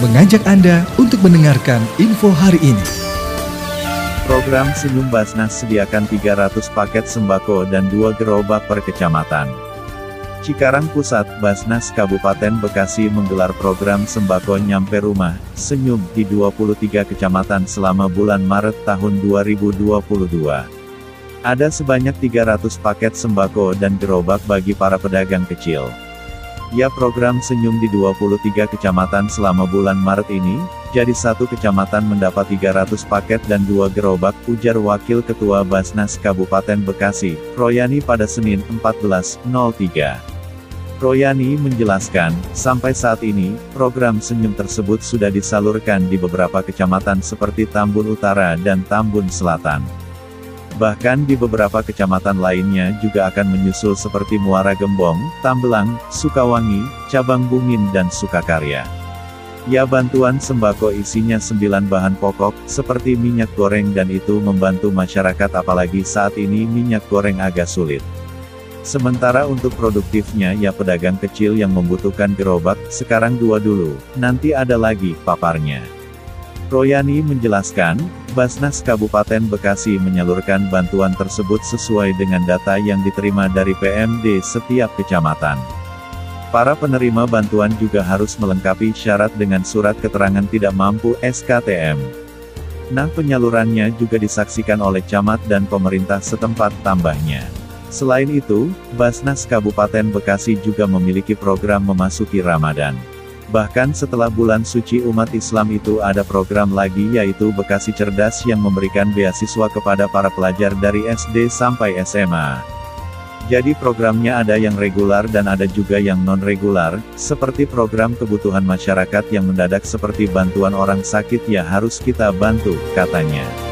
mengajak Anda untuk mendengarkan info hari ini. Program Senyum Basnas sediakan 300 paket sembako dan 2 gerobak per kecamatan. Cikarang Pusat, Basnas Kabupaten Bekasi menggelar program sembako nyampe rumah, senyum, di 23 kecamatan selama bulan Maret tahun 2022. Ada sebanyak 300 paket sembako dan gerobak bagi para pedagang kecil. Ya program senyum di 23 kecamatan selama bulan Maret ini, jadi satu kecamatan mendapat 300 paket dan dua gerobak, ujar Wakil Ketua Basnas Kabupaten Bekasi, Royani pada Senin 14.03. Royani menjelaskan, sampai saat ini, program senyum tersebut sudah disalurkan di beberapa kecamatan seperti Tambun Utara dan Tambun Selatan. Bahkan di beberapa kecamatan lainnya juga akan menyusul seperti Muara Gembong, Tambelang, Sukawangi, Cabang Bungin dan Sukakarya. Ya bantuan sembako isinya 9 bahan pokok, seperti minyak goreng dan itu membantu masyarakat apalagi saat ini minyak goreng agak sulit. Sementara untuk produktifnya ya pedagang kecil yang membutuhkan gerobak, sekarang dua dulu, nanti ada lagi, paparnya. Royani menjelaskan, Basnas Kabupaten Bekasi menyalurkan bantuan tersebut sesuai dengan data yang diterima dari PMD setiap kecamatan. Para penerima bantuan juga harus melengkapi syarat dengan surat keterangan tidak mampu SKTM. Nah penyalurannya juga disaksikan oleh camat dan pemerintah setempat tambahnya. Selain itu, Basnas Kabupaten Bekasi juga memiliki program memasuki Ramadan. Bahkan setelah bulan suci umat Islam itu ada program lagi yaitu Bekasi Cerdas yang memberikan beasiswa kepada para pelajar dari SD sampai SMA. Jadi programnya ada yang regular dan ada juga yang non-regular, seperti program kebutuhan masyarakat yang mendadak seperti bantuan orang sakit ya harus kita bantu, katanya.